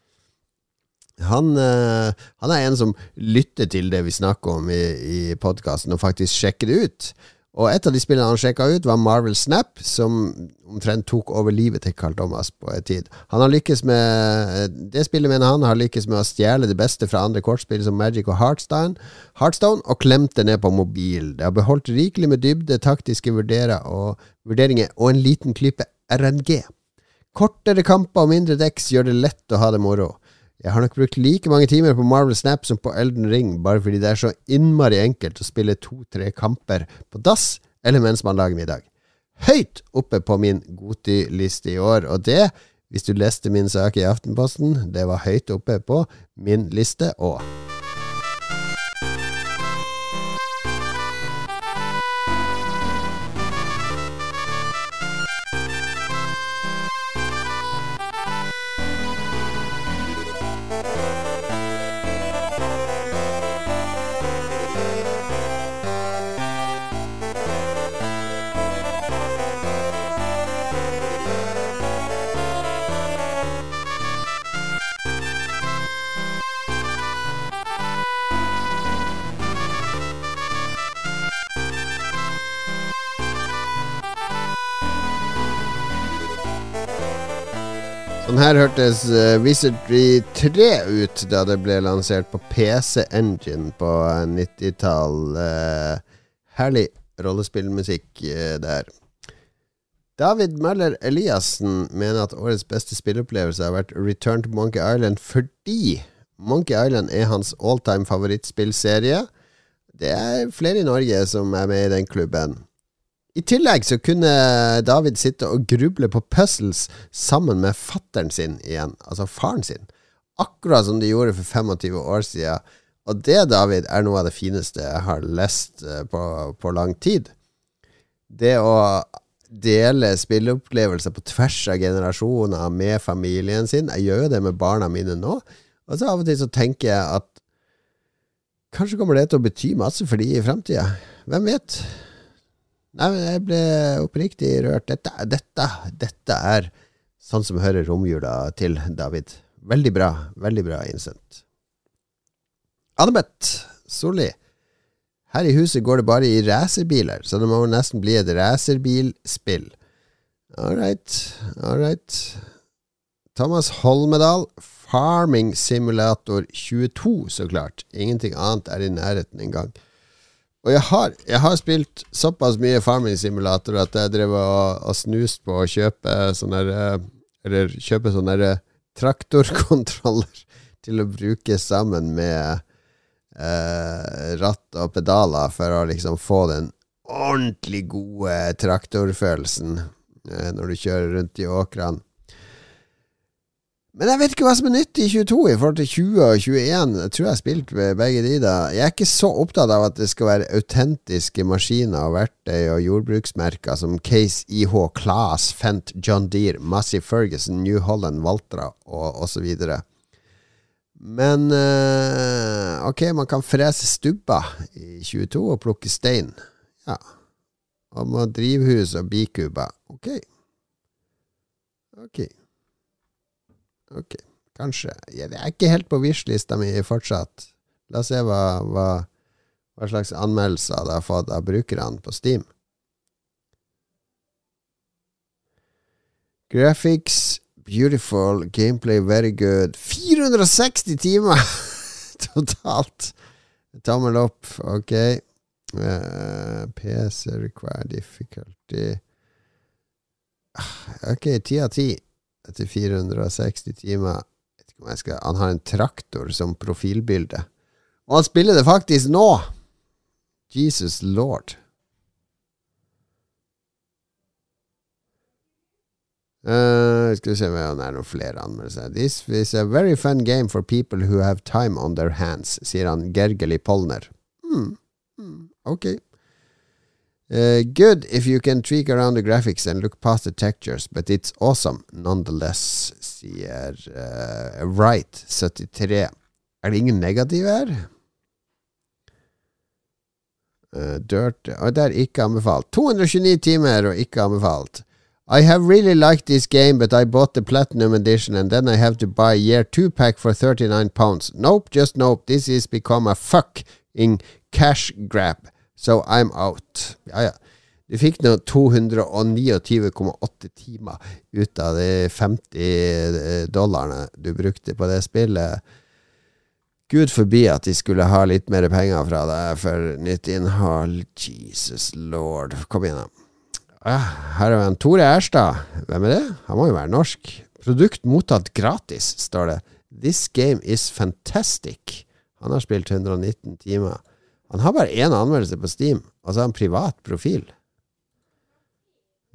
Han, uh, han, er en som lytter til det vi snakker om i, i podkasten, og faktisk sjekker det ut. Og et av de spillene han sjekka ut, var Marvel Snap, som omtrent tok over livet til Carl Thomas på en tid. Han har lykkes med Det spillet mener han har lykkes med å stjele det beste fra andre kortspill som Magic og Heartstone, Heartstone og klemt det ned på mobil. Det har beholdt rikelig med dybde, taktiske og, vurderinger og en liten klype RNG. Kortere kamper og mindre deks gjør det lett å ha det moro. Jeg har nok brukt like mange timer på Marvel Snap som på Elden Ring, bare fordi det er så innmari enkelt å spille to-tre kamper på dass eller mens man lager middag. Høyt oppe på min Goti-liste i år, og det, hvis du leste min sak i Aftenposten, det var høyt oppe på min liste òg. Her hørtes uh, Wizardry 3 ut da det ble lansert på PC Engine på 90-tall. Uh, eh, herlig rollespillmusikk uh, der. David Møller Eliassen mener at årets beste spilleopplevelse har vært Return to Monkey Island fordi Monkey Island er hans alltime favorittspillserie. Det er flere i Norge som er med i den klubben. I tillegg så kunne David sitte og gruble på puzzles sammen med fattern sin igjen, altså faren sin. Akkurat som de gjorde for 25 år siden. Og det, David, er noe av det fineste jeg har lest eh, på, på lang tid. Det å dele spilleopplevelser på tvers av generasjoner med familien sin. Jeg gjør jo det med barna mine nå. Og så av og til så tenker jeg at kanskje kommer det til å bety masse for de i framtida. Hvem vet? Nei, men jeg ble oppriktig rørt. Dette, dette, dette er sånn som hører romjula til, David. Veldig bra. Veldig bra innsendt. Annebeth Solli. Her i huset går det bare i racerbiler, så det må nesten bli et racerbilspill. All right, all right. Thomas Holmedal, Farming Simulator 22, så klart. Ingenting annet er i nærheten engang. Og jeg har, jeg har, spilt såpass mye Farming Simulator at jeg drev og, og snuste på å kjøpe sånne eh, Eller kjøpe sånne eh, traktorkontroller til å bruke sammen med eh, ratt og pedaler for å liksom få den ordentlig gode traktorfølelsen eh, når du kjører rundt i åkrene. Men jeg vet ikke hva som er nytt i 22 i forhold til 20 og 21. Jeg tror jeg har spilt begge de da. Jeg er ikke så opptatt av at det skal være autentiske maskiner og verktøy og jordbruksmerker som Case IH, Class, Fent, John Deere, Massey Ferguson, New Holland, Valtra og osv. Men øh, ok, man kan frese stubber i 22 og plukke stein. Ja. Og man drivhus og bikuber. Ok. Ok. Ok, kanskje. Jeg er ikke helt på Wish-lista mi fortsatt. La oss se hva, hva, hva slags anmeldelser det har fått av brukerne på Steam. Graphics beautiful, gameplay very good. 460 timer totalt! Tommel opp, ok. Uh, eh, PC require difficulty ah, Ok, ti av ti etter 460 timer. Skal, han har en traktor som profilbilde. Og han spiller det faktisk nå! Jesus lord. Uh, skal vi se om det er noen flere anmeldelser. This is a very fun game for people who have time on their hands, sier han Gergely Polner. Mm. Mm. Ok. Uh, good if you can tweak around the graphics and look past the textures, but it's awesome nonetheless, sier uh, Right73. Er det ingen negative her? Uh, dirt Og det er ikke anbefalt. 229 timer og ikke anbefalt. I have really liked this game, but I bought the Platinum Edition and then I have to buy year 2 pack for 39 pounds. Nope, just nope. This is become a fuck in cash grab. So I'm out. Ja, ja. Du fikk nå 229,8 timer ut av de 50 dollarene du brukte på det spillet. Gud forbi at de skulle ha litt mer penger fra deg for nytt innhold. Jesus lord. Kom igjen, da. Ja, her er en Tore Erstad. Hvem er det? Han må jo være norsk. Produkt mottatt gratis, står det. This game is fantastic. Han har spilt 119 timer. Han har bare én anmeldelse på Steam, og så har han privat profil.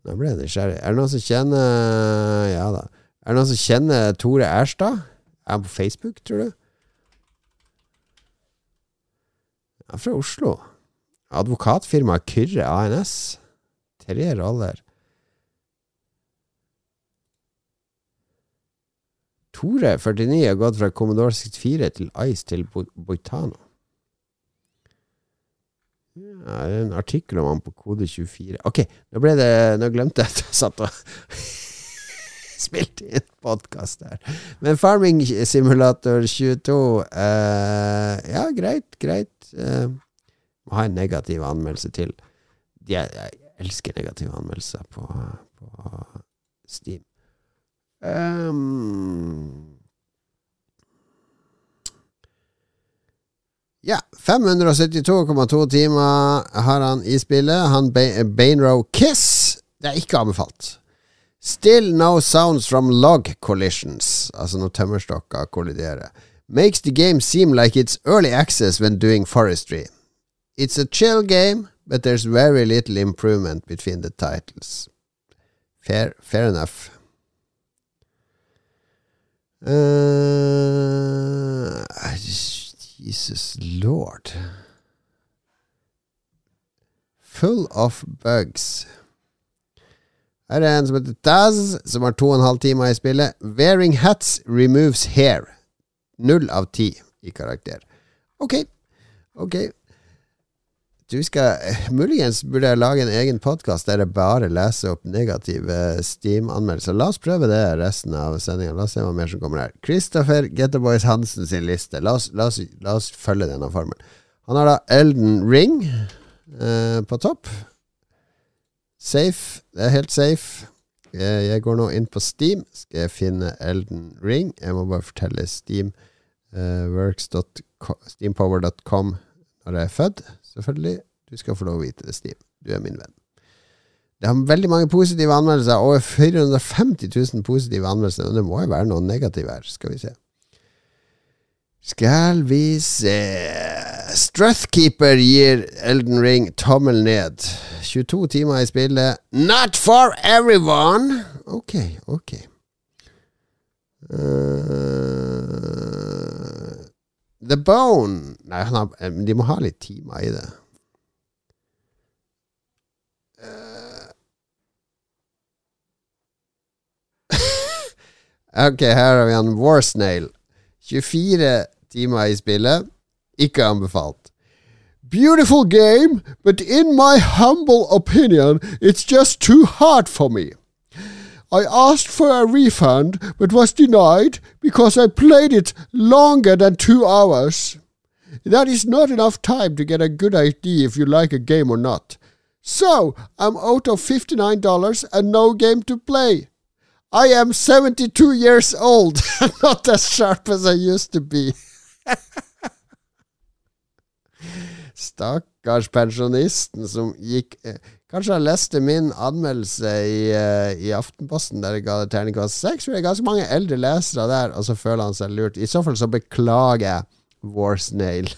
Nå ble jeg nysgjerrig. Er det noen som kjenner Ja da. Er det noen som kjenner Tore Erstad? Er han på Facebook, tror du? Han er fra Oslo. Advokatfirmaet Kyrre ANS. Tre roller. Tore, 49, har gått fra Commodore 64 til Ice til Boitano. Ja, det er en artikkel om han på kode 24. Ok, nå ble det Nå glemte jeg at jeg satt og spilte inn podkast her. Men Farming Simulator 22 eh, Ja, greit, greit. Eh, må ha en negativ anmeldelse til. Jeg, jeg elsker negative anmeldelser på, på Steam. Um, Ja, 572,2 timer har han i spillet. Han Bainrow Kiss. Det er ikke anbefalt. Still no sounds from log collisions. Altså når tømmerstokker kolliderer. Makes the game seem like it's early access when doing forestry. It's a chill game, but there's very little improvement between the titles. Fair, fair enough. Uh, Jesus lord. Full of bugs. Her er en som heter Taz, som har to og en halv time i spillet. Wearing hats removes hair. Null av ti i karakter. Ok. Ok. Du skal Muligens burde jeg lage en egen podkast der jeg bare leser opp negative Steam-anmeldelser. La oss prøve det resten av sendinga. La oss se hva mer som kommer her. Christopher Getterboys Hansen sin liste. La oss, la oss, la oss følge denne formelen. Han har da Elden Ring eh, på topp. Safe. Det er helt safe. Jeg, jeg, går nå inn på Steam. Skal jeg finne Elden Ring? Jeg må bare fortelle Steam. Uh, Steampower.com når jeg er født selvfølgelig. Du skal få lov å vite det, Steve. Du er min venn. Det har veldig mange positive anmeldelser. Over 450 000 positive anmeldelser. Og det må jo være noen negative her. Skal vi se. Skal vi se Strathkeeper gir Elden Ring tommel ned. 22 timer i spillet. Not for everyone! Ok, ok. Uh, The Bone Nei, har, eh, de må ha litt timer i det. Uh. ok, her har vi en Warsnail. 24 timer i spillet. Ikke anbefalt. Beautiful game, but in my humble opinion, it's just too hard for me. I asked for a refund but was denied because I played it longer than two hours. That is not enough time to get a good idea if you like a game or not. So, I'm out of $59 and no game to play. I am 72 years old, not as sharp as I used to be. Stakkars pensjonisten som gikk eh, Kanskje han leste min anmeldelse i, uh, i Aftenposten der jeg ga det terningkast seks. Det er ganske mange eldre lesere der, og så føler han seg lurt. I så fall så beklager jeg Warsnail.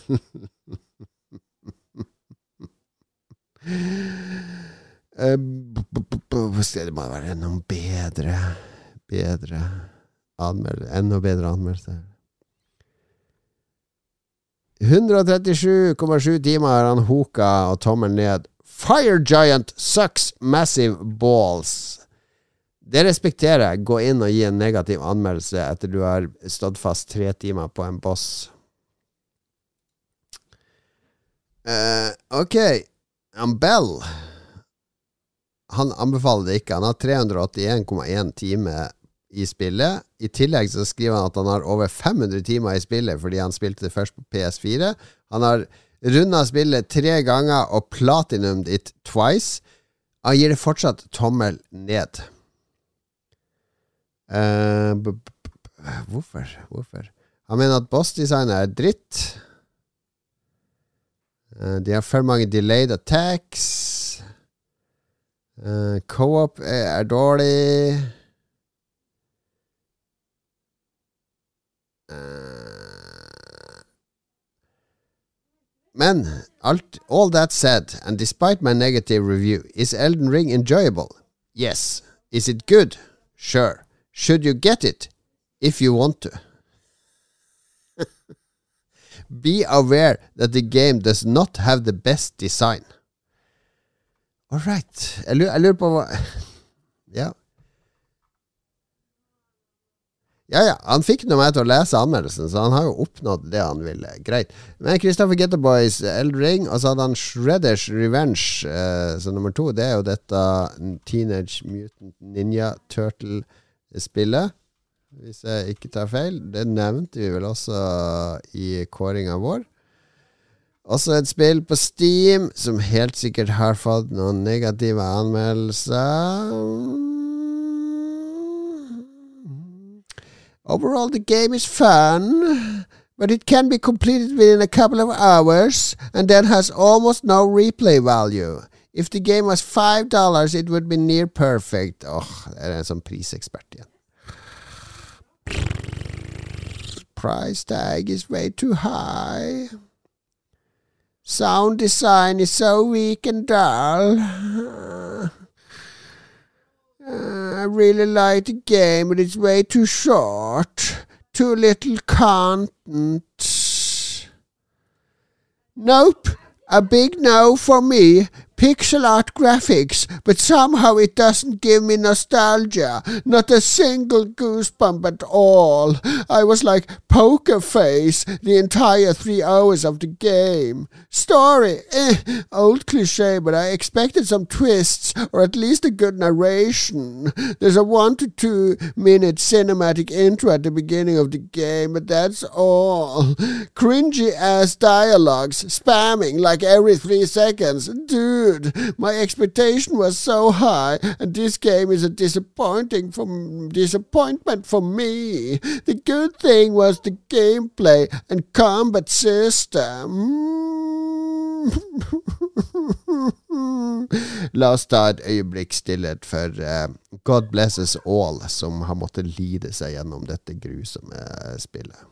uh, det må være noen bedre Bedre anmeldelse. Enda bedre anmeldelse. 137,7 timer har han hoka og tommelen ned Fire Giant sucks massive balls. Det respekterer jeg. Gå inn og gi en negativ anmeldelse etter du har stått fast tre timer på en boss. Uh, ok. Ambell Han anbefaler det ikke. Han har 381,1 timer i spillet. I tillegg så skriver han at han har over 500 timer i spillet fordi han spilte det først på PS4. Han har Runda spillet tre ganger og platinumed it twice. Han gir det fortsatt tommel ned. Uh, hvorfor? Hvorfor? Han mener at bossdesignet er dritt. Uh, de har for mange delayed attacks. Uh, Co-op er, er dårlig. Men alt, all that said, and despite my negative review, is Elden Ring enjoyable? Yes. Is it good? Sure. Should you get it? If you want to. Be aware that the game does not have the best design. All right. Jeg lurer, på hva Ja. Ja, ja. Han fikk nå meg til å lese anmeldelsen, så han har jo oppnådd det han ville. Greit. Men Christopher Getterboys Eldring, og så hadde han Shredders Revenge eh, som nummer to. Det er jo dette Teenage Mutant Ninja Turtle-spillet. Hvis jeg ikke tar feil. Det nevnte vi vel også i kåringa vår. Også et spill på Steam som helt sikkert har fått noen negative anmeldelser. Overall, the game is fun, but it can be completed within a couple of hours, and then has almost no replay value. If the game was five dollars, it would be near perfect. Oh, det er en sånn prisekspert igjen. Price tag is way too high. Sound design is so weak and dull. I really like the game, but it's way too short. Too little content. Nope, a big no for me pixel art graphics, but somehow it doesn't give me nostalgia. Not a single goosebump at all. I was like poker face the entire three hours of the game. Story, eh, old cliche, but I expected some twists or at least a good narration. There's a one to two minute cinematic intro at the beginning of the game, but that's all. Cringy ass dialogues, spamming like every three seconds. Dude good. My expectation was so high, and this game is a disappointing from disappointment for me. The good thing was the gameplay and combat system. La oss ta et øyeblikk stillhet for uh, God blesses all, som har måttet lide seg gjennom dette grusomme spillet.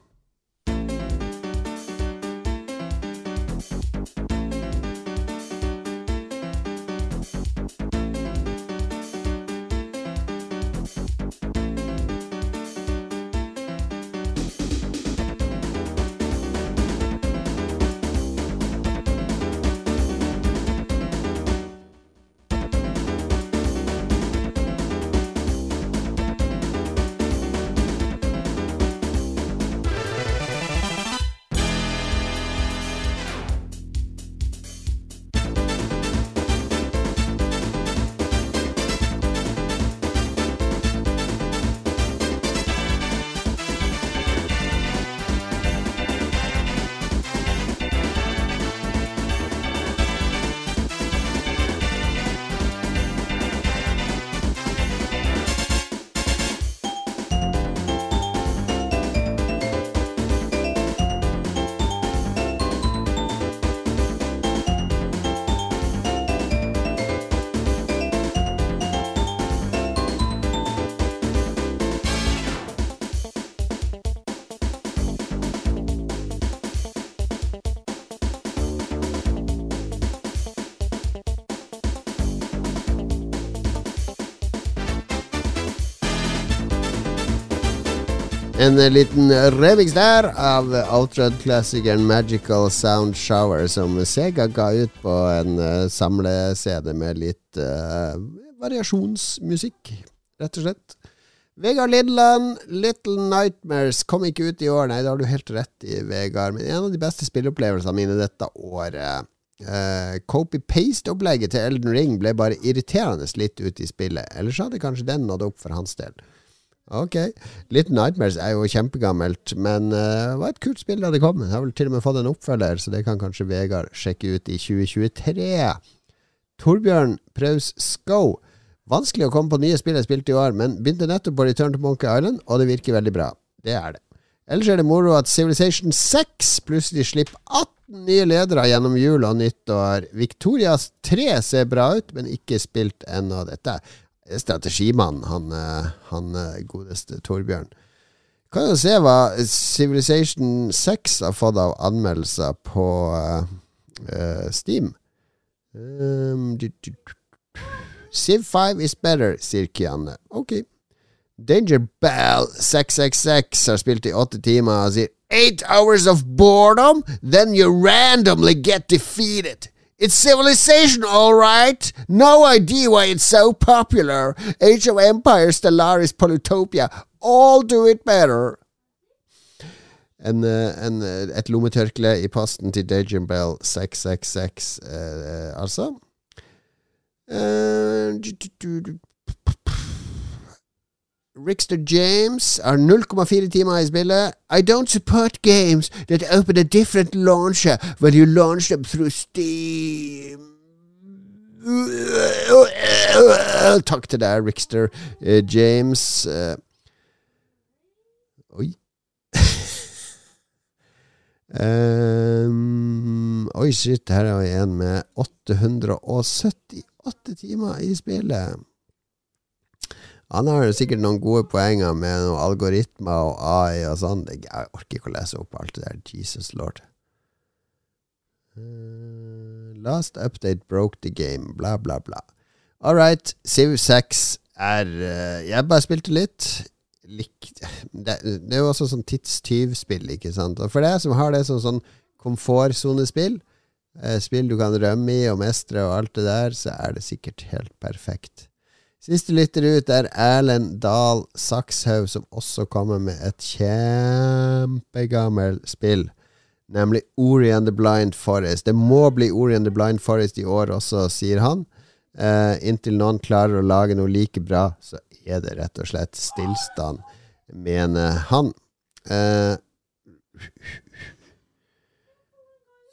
En liten remix der av Outrod-klassikeren Magical Sound Shower, som Sega ga ut på en uh, samle-CD med litt uh, variasjonsmusikk, rett og slett. Vegard Lindland, Little Nightmares kom ikke ut i år, nei, det har du helt rett i, Vegard. Men en av de beste spilleopplevelsene mine dette året. Uh, Copy-paste-opplegget til Elden Ring ble bare irriterende litt ut i spillet. Ellers hadde kanskje den nådd opp for hans del. Ok. Little Nightmares er jo kjempegammelt, men uh, var et kult spill da det kom. Jeg har vel til og med fått en oppfølger, så det kan kanskje Vegard sjekke ut i 2023. Torbjørn Praus Skow. Vanskelig å komme på nye spill jeg spilte i år, men begynte nettopp på Return to Monkey Island, og det virker veldig bra. Det er det. Ellers er det moro at Civilization 6 plutselig slipper 18 nye ledere gjennom jul og nyttår. Victorias 3 ser bra ut, men ikke spilt ennå. Dette strategimannen, han, eh, han eh, godeste Torbjørn. Kan jo se hva Civilization 6 har fått av anmeldelser på uh, Steam. Um, Civ 5 is better, sier Kianne. Ok. Danger Bell 666 har spilt i åtte timer og sier Eight hours of boredom, then you randomly get defeated. It's civilization, all right. No idea why it's so popular. Age of Empires, Stellaris, Polytopia, all do it better. En, en, et lommetørkle i posten til Danger Bell 666, eh, altså. Uh, Rickster James har 0,4 timer i spillet. I don't support games that open a different launcher when you launch them through Steam. Takk til deg, Rickster uh, James. Uh, oi. um, oi, shit, her er vi en med 878 timer i spillet. Han har sikkert noen gode poenger med noen algoritmer og AI og sånn. Jeg orker ikke å lese opp alt det der. Jesus lord. Uh, last update broke the game. Bla, bla, bla. All right. Civ 6 er uh, Jeg bare spilte litt. Lik, det, det, er jo også sånn tidstyvspill, ikke sant. Og for deg som har det som sånn komfortsonespill, uh, spill du kan rømme i og mestre og alt det der, så er det sikkert helt perfekt. Siste lytter ut er Erlend Dahl Sakshaug, som også kommer med et kjempegammelt spill. Nemlig Ori and the Blind Forest. Det må bli Ori and the Blind Forest i år også, sier han. Uh, inntil noen klarer å lage noe like bra, så er det rett og slett stillstand, mener han. Uh,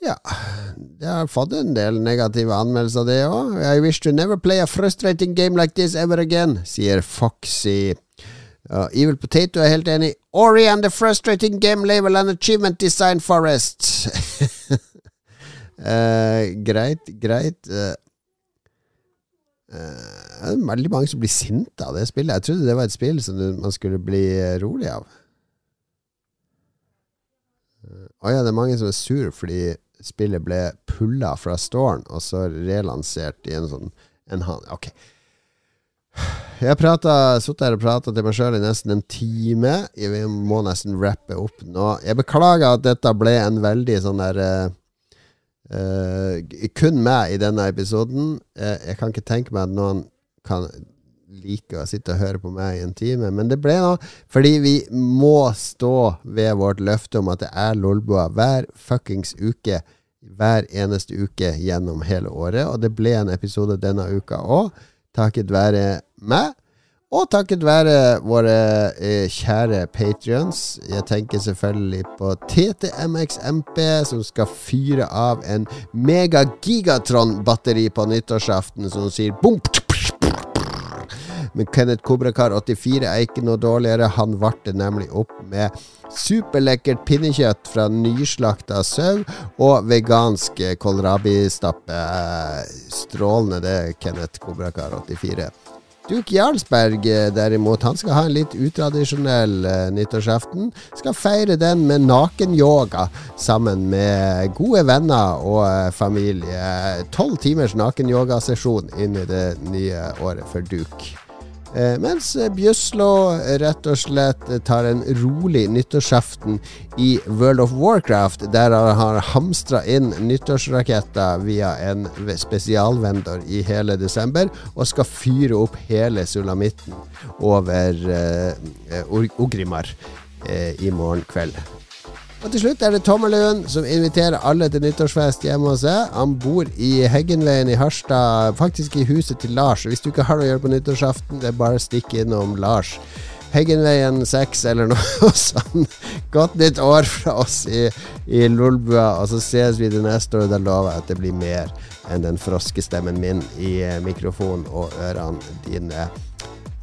ja, det har fått en del negative anmeldelser, det òg. I wish to never play a frustrating game like this ever again, sier Foxy. Uh, Evil Potato er helt enig. Ori and the frustrating game label and achievement design forest. uh, greit, greit. Uh, det er veldig mange som blir sinte av det spillet. Jeg trodde det var et spill som man skulle bli rolig av. Å oh ja, det er mange som er sur fordi spillet ble pulla fra storen, og så relansert i en sånn en hand. Ok. Jeg har sittet her og prata til meg sjøl i nesten en time. Vi må nesten rappe opp nå. Jeg beklager at dette ble en veldig sånn der uh, uh, Kun meg i denne episoden. Uh, jeg kan ikke tenke meg at noen kan like å sitte og høre på meg i en time, men det ble nå fordi vi må stå ved vårt løfte om at det er Lolbua hver fuckings uke. Hver eneste uke gjennom hele året. Og det ble en episode denne uka òg, takket være meg. Og takket være våre eh, kjære patrions. Jeg tenker selvfølgelig på TTMXMP, som skal fyre av en mega-gigatron-batteri på nyttårsaften, som sier bom, men Kenneth Kobrakar84 er ikke noe dårligere. Han varte nemlig opp med superlekkert pinnekjøtt fra nyslakta sau og vegansk kålrabistappe. Strålende det, Kenneth Kobrakar84. Duke Jarlsberg derimot, han skal ha en litt utradisjonell uh, nyttårsaften. Skal feire den med nakenyoga sammen med gode venner og uh, familie. Tolv timers nakenyogasesjon inn i det nye året for Duke. Eh, mens Bjøslo rett og slett tar en rolig nyttårsaften i World of Warcraft, der han har hamstra inn nyttårsraketter via en spesialvendor i hele desember, og skal fyre opp hele sulamitten over eh, Ogrimar eh, i morgen kveld. Og til slutt er det Tommelund, som inviterer alle til nyttårsfest hjemme hos seg. Han bor i Heggenveien i Harstad, faktisk i huset til Lars. Hvis du ikke har noe å gjøre på nyttårsaften, det er bare å stikke innom Lars Heggenveien 6 eller noe sånt. Godt nytt år fra oss i, i Lolbua, og så ses vi det neste år. Da lover jeg at det blir mer enn den froskestemmen min i eh, mikrofonen og ørene dine.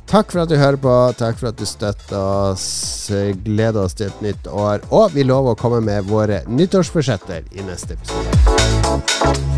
Takk for at du hører på. Takk for at du støtter oss. Gleder oss til et nytt år. Og vi lover å komme med våre nyttårsforsetter i neste episode.